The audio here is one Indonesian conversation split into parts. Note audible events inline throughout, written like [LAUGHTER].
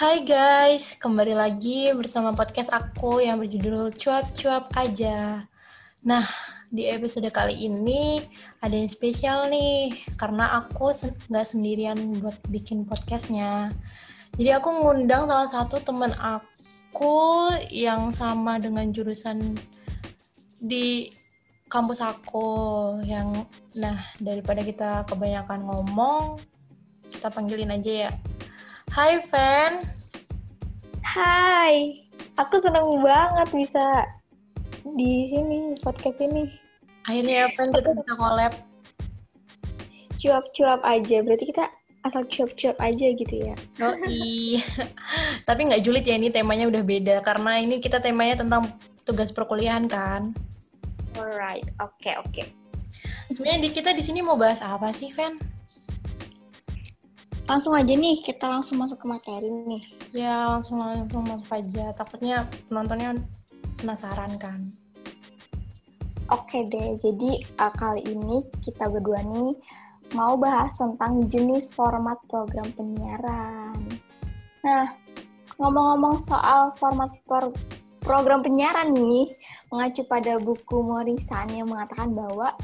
Hai guys, kembali lagi bersama podcast aku yang berjudul Cuap-Cuap Aja. Nah, di episode kali ini ada yang spesial nih, karena aku nggak sendirian buat bikin podcastnya. Jadi aku ngundang salah satu teman aku yang sama dengan jurusan di kampus aku yang nah daripada kita kebanyakan ngomong kita panggilin aja ya Hai Fan. Hai, aku seneng banget bisa di sini podcast ini. Akhirnya Fan kita bisa collab. Cuap-cuap aja, berarti kita asal cuap-cuap aja gitu ya. Oh [LAUGHS] iya. Tapi nggak julid ya ini temanya udah beda karena ini kita temanya tentang tugas perkuliahan kan. Alright, oke okay, oke. Okay. Sebenarnya kita di sini mau bahas apa sih, Fan? Langsung aja nih kita langsung masuk ke materi nih. Ya langsung langsung masuk aja. Takutnya penontonnya penasaran kan. Oke deh jadi uh, kali ini kita berdua nih mau bahas tentang jenis format program penyiaran. Nah ngomong-ngomong soal format pro program penyiaran nih mengacu pada buku Morisan yang mengatakan bahwa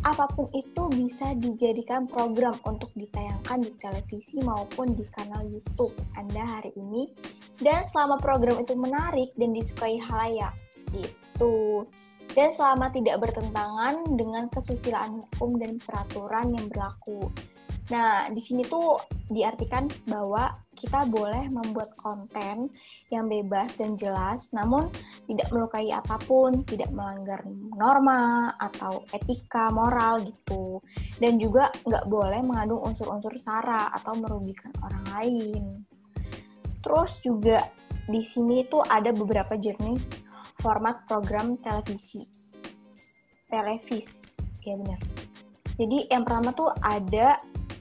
apa pun itu bisa dijadikan program untuk ditayangkan di televisi maupun di kanal YouTube Anda hari ini. Dan selama program itu menarik dan disukai halayak, gitu. Dan selama tidak bertentangan dengan kesusilaan hukum dan peraturan yang berlaku. Nah, di sini tuh diartikan bahwa kita boleh membuat konten yang bebas dan jelas, namun tidak melukai apa pun, tidak melanggar norma atau etika moral gitu. Dan juga nggak boleh mengandung unsur-unsur sara atau merugikan orang lain. Terus juga di sini tuh ada beberapa jenis format program televisi. Televisi, ya benar. Jadi yang pertama tuh ada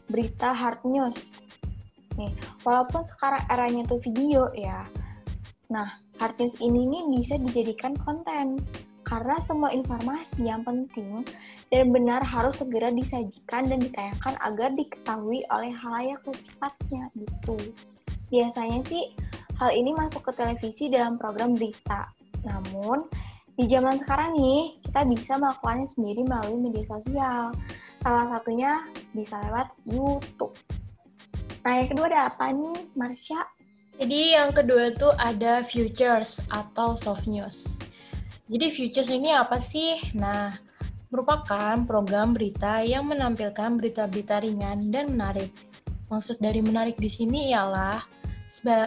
berita hard news. Nih, walaupun sekarang eranya tuh video ya. Nah, hard news ini nih bisa dijadikan konten karena semua informasi yang penting dan benar harus segera disajikan dan ditayangkan agar diketahui oleh halayak secepatnya gitu. Biasanya sih hal ini masuk ke televisi dalam program berita. Namun, di zaman sekarang nih, kita bisa melakukannya sendiri melalui media sosial. Salah satunya bisa lewat YouTube. Nah, yang kedua ada apa nih, Marsha? Jadi yang kedua tuh ada futures atau soft news. Jadi futures ini apa sih? Nah, merupakan program berita yang menampilkan berita-berita ringan dan menarik. Maksud dari menarik di sini ialah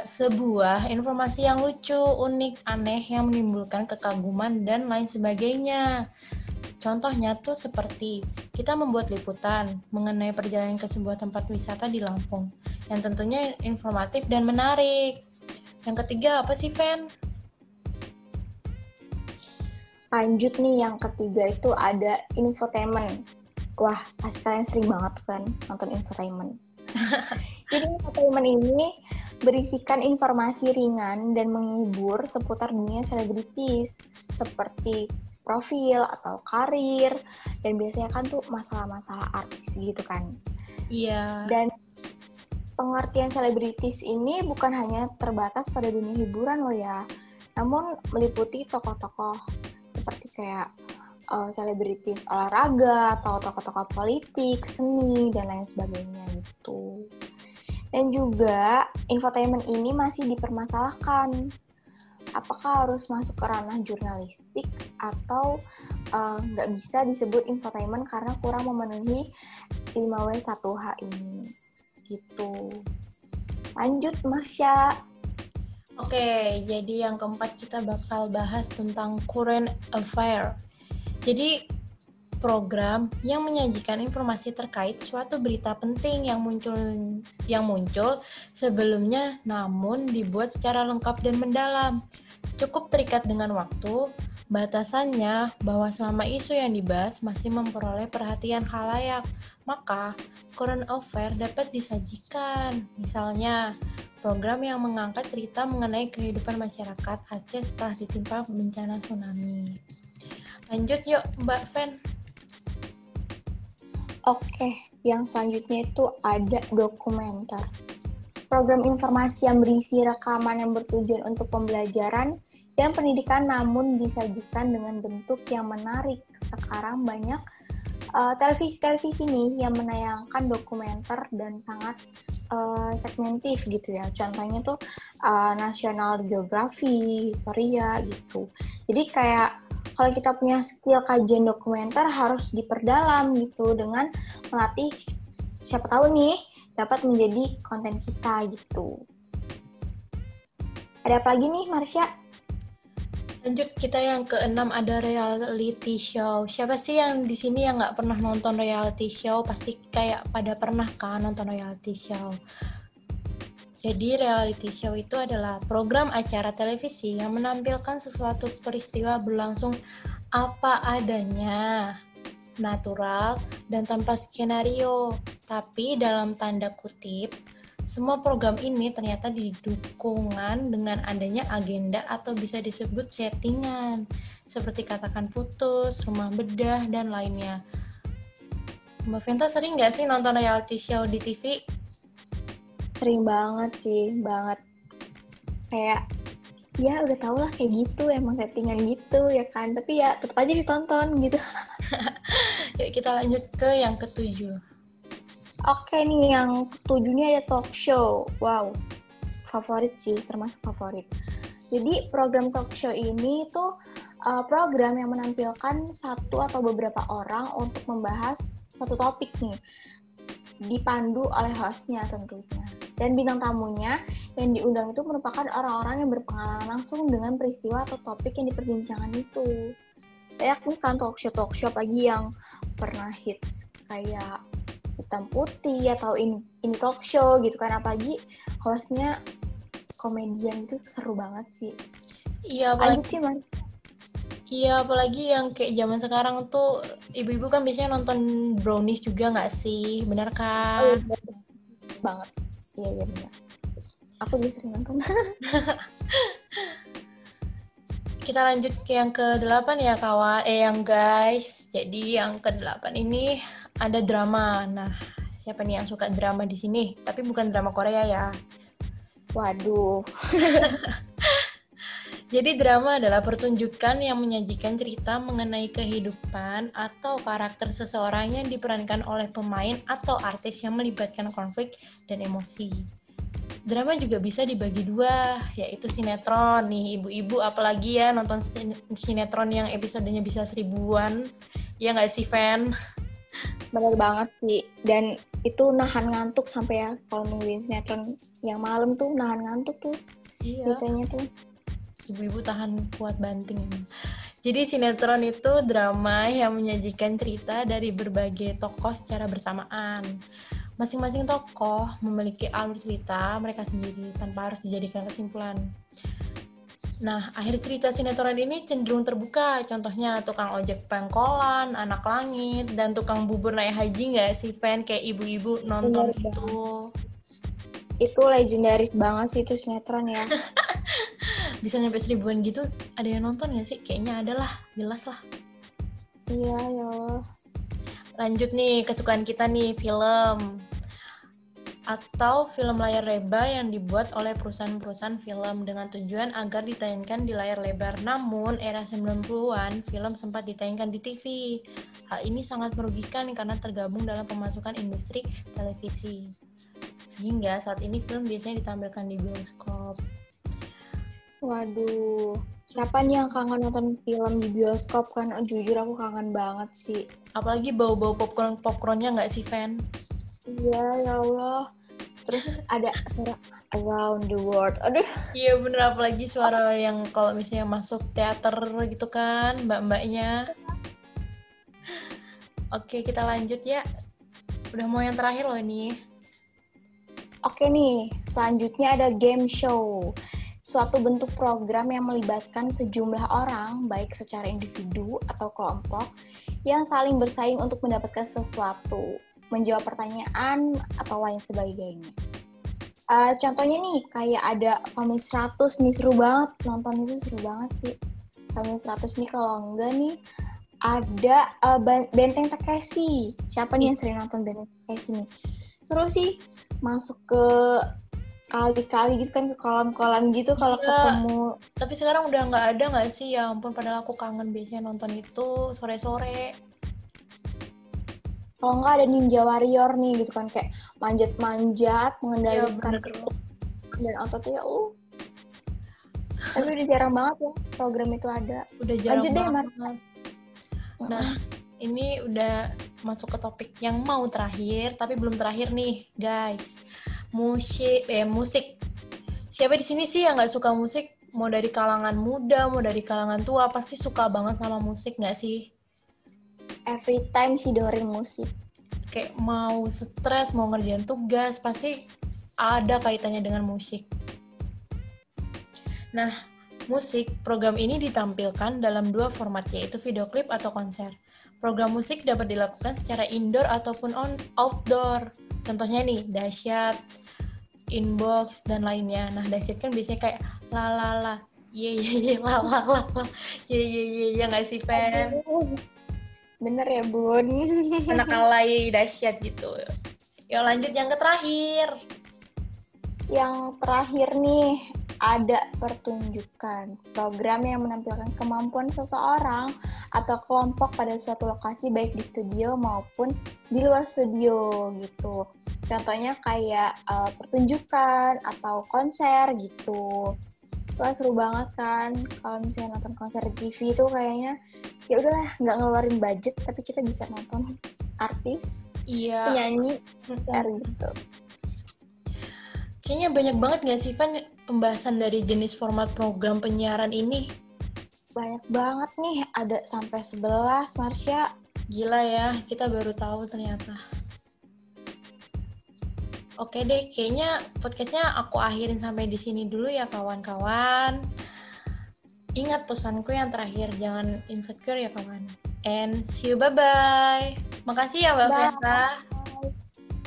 sebuah informasi yang lucu, unik, aneh yang menimbulkan kekaguman dan lain sebagainya. Contohnya tuh seperti kita membuat liputan mengenai perjalanan ke sebuah tempat wisata di Lampung yang tentunya informatif dan menarik. Yang ketiga apa sih, Fen? Lanjut nih yang ketiga itu ada infotainment. Wah, pasti kalian sering banget kan nonton infotainment. [LAUGHS] Jadi infotainment ini berisikan informasi ringan dan menghibur seputar dunia selebritis seperti profil atau karir dan biasanya kan tuh masalah-masalah artis gitu kan. Iya. Dan pengertian selebritis ini bukan hanya terbatas pada dunia hiburan loh ya, namun meliputi tokoh-tokoh seperti kayak uh, selebritis olahraga atau tokoh-tokoh politik, seni dan lain sebagainya gitu. Dan juga infotainment ini masih dipermasalahkan apakah harus masuk ke ranah jurnalistik atau eh, nggak uh, bisa disebut infotainment karena kurang memenuhi 5W1H ini? Gitu. Lanjut Marsha. Oke, jadi yang keempat kita bakal bahas tentang current affair. Jadi program yang menyajikan informasi terkait suatu berita penting yang muncul yang muncul sebelumnya namun dibuat secara lengkap dan mendalam. Cukup terikat dengan waktu, batasannya bahwa selama isu yang dibahas masih memperoleh perhatian khalayak, maka current affair dapat disajikan. Misalnya, program yang mengangkat cerita mengenai kehidupan masyarakat Aceh setelah ditimpa bencana tsunami. Lanjut yuk Mbak Fen. Oke, yang selanjutnya itu ada dokumenter. program informasi yang berisi rekaman yang bertujuan untuk pembelajaran dan pendidikan namun disajikan dengan bentuk yang menarik. Sekarang banyak uh, televisi-televisi nih yang menayangkan dokumenter dan sangat uh, segmentif gitu ya. Contohnya tuh uh, National Geography, Historia gitu. Jadi kayak kalau kita punya skill kajian dokumenter harus diperdalam gitu dengan melatih siapa tahu nih dapat menjadi konten kita gitu. Ada apa lagi nih, Marsha? Lanjut kita yang keenam ada reality show. Siapa sih yang di sini yang nggak pernah nonton reality show? Pasti kayak pada pernah kan nonton reality show. Jadi reality show itu adalah program acara televisi yang menampilkan sesuatu peristiwa berlangsung apa adanya natural, dan tanpa skenario. Tapi dalam tanda kutip, semua program ini ternyata didukungan dengan adanya agenda atau bisa disebut settingan, seperti katakan putus, rumah bedah, dan lainnya. Mbak Venta sering nggak sih nonton reality show di TV? Sering banget sih, banget. Kayak ya udah tau lah kayak gitu emang settingan gitu ya kan tapi ya tetap aja ditonton gitu [LAUGHS] Yuk kita lanjut ke yang ketujuh. Oke nih, yang ketujuhnya ada talk show. Wow, favorit sih, termasuk favorit. Jadi program talk show ini tuh uh, program yang menampilkan satu atau beberapa orang untuk membahas satu topik nih. Dipandu oleh hostnya tentunya. Dan bintang tamunya yang diundang itu merupakan orang-orang yang berpengalaman langsung dengan peristiwa atau topik yang diperbincangkan itu. Banyak nih kan talk show talk show lagi yang pernah hits kayak hitam putih atau ini ini talk show gitu kan. Apalagi hostnya komedian itu seru banget sih. Iya apalagi sih man Iya, apalagi yang kayak zaman sekarang tuh ibu-ibu kan biasanya nonton brownies juga nggak sih, benar kan? Oh, iya, banget, iya iya benar. Aku juga sering nonton. [LAUGHS] Kita lanjut ke yang ke-8 ya kawan, eh yang guys. Jadi yang ke-8 ini ada drama. Nah, siapa nih yang suka drama di sini? Tapi bukan drama Korea ya. Waduh. [LAUGHS] Jadi drama adalah pertunjukan yang menyajikan cerita mengenai kehidupan atau karakter seseorang yang diperankan oleh pemain atau artis yang melibatkan konflik dan emosi. Drama juga bisa dibagi dua, yaitu sinetron nih, ibu-ibu apalagi ya nonton sinetron yang episodenya bisa seribuan, ya nggak sih fan? Bener banget sih, dan itu nahan ngantuk sampai ya kalau nungguin sinetron yang malam tuh nahan ngantuk tuh, iya. biasanya tuh. Ibu-ibu tahan kuat banting. Jadi sinetron itu drama yang menyajikan cerita dari berbagai tokoh secara bersamaan Masing-masing tokoh memiliki alur cerita mereka sendiri tanpa harus dijadikan kesimpulan. Nah, akhir cerita sinetron ini cenderung terbuka. Contohnya tukang ojek pengkolan, anak langit, dan tukang bubur naik haji nggak sih, fan kayak ibu-ibu nonton Benar itu. Itu legendaris banget sih itu sinetron ya. [LAUGHS] Bisa nyampe seribuan gitu, ada yang nonton nggak sih? Kayaknya ada lah, jelas lah. Iya, ya Lanjut nih, kesukaan kita nih, film. Atau film layar lebar yang dibuat oleh perusahaan-perusahaan film dengan tujuan agar ditayangkan di layar lebar. Namun, era 90-an, film sempat ditayangkan di TV. Hal ini sangat merugikan karena tergabung dalam pemasukan industri televisi. Sehingga saat ini film biasanya ditampilkan di bioskop. Waduh, siapa nih yang kangen nonton film di bioskop kan? Oh, jujur aku kangen banget sih. Apalagi bau-bau popcorn popcornnya nggak sih, Fan? Iya, ya Allah. Terus ada suara around the world. Aduh. Iya bener, apalagi suara yang kalau misalnya masuk teater gitu kan, mbak-mbaknya. Oke, kita lanjut ya. Udah mau yang terakhir loh ini. Oke nih, selanjutnya ada game show suatu bentuk program yang melibatkan sejumlah orang, baik secara individu atau kelompok, yang saling bersaing untuk mendapatkan sesuatu, menjawab pertanyaan, atau lain sebagainya. Uh, contohnya nih, kayak ada Family 100 nih, seru banget. Nonton itu seru banget sih. Family 100 nih, kalau enggak nih, ada uh, Benteng Takeshi. Siapa nih yang sering nonton Benteng Takeshi nih? Seru sih, masuk ke kali-kali gitu kan ke kolam-kolam gitu kalau Iya. ketemu Tapi sekarang udah nggak ada nggak sih? Ya ampun, padahal aku kangen biasanya nonton itu sore-sore. kalau nggak ada ninja warrior nih gitu kan kayak manjat-manjat Iya, mengendalikan kekuatan dan ototnya uh tapi udah jarang banget ya program itu ada Udah jarang Lanjut deh, banget. Mar. Nah, ini udah masuk ke topik yang mau terakhir, tapi belum terakhir nih, guys. Musik, eh musik. Siapa di sini sih yang nggak suka musik? Mau dari kalangan muda, mau dari kalangan tua, pasti suka banget sama musik nggak sih? every time sih dengerin musik Kayak mau stres, mau ngerjain tugas, pasti ada kaitannya dengan musik. Nah, musik, program ini ditampilkan dalam dua format, yaitu video klip atau konser. Program musik dapat dilakukan secara indoor ataupun on outdoor. Contohnya nih, dahsyat, inbox, dan lainnya. Nah, dahsyat kan biasanya kayak la la la, ye ye ye, [LAUGHS] la la la la, ye ye ye, ya nggak sih, Pen? bener ya bun [LAUGHS] Anak alay dahsyat gitu. Yuk lanjut yang ke terakhir. yang terakhir nih ada pertunjukan program yang menampilkan kemampuan seseorang atau kelompok pada suatu lokasi baik di studio maupun di luar studio gitu. Contohnya kayak uh, pertunjukan atau konser gitu. Wah seru banget kan kalau misalnya nonton konser TV itu kayaknya ya udahlah nggak ngeluarin budget tapi kita bisa nonton artis, Iya. penyanyi, konser gitu. Kayaknya banyak banget nggak sih, Van, pembahasan dari jenis format program penyiaran ini? Banyak banget nih, ada sampai 11, Marsha. Gila ya, kita baru tahu ternyata. Oke deh, kayaknya podcastnya aku akhirin sampai di sini dulu ya kawan-kawan. Ingat pesanku yang terakhir, jangan insecure ya kawan. And see you, bye-bye. Makasih ya Mbak Bye. Fiesta.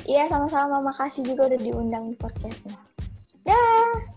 Iya, sama-sama. Makasih juga udah diundang di podcastnya. Dah!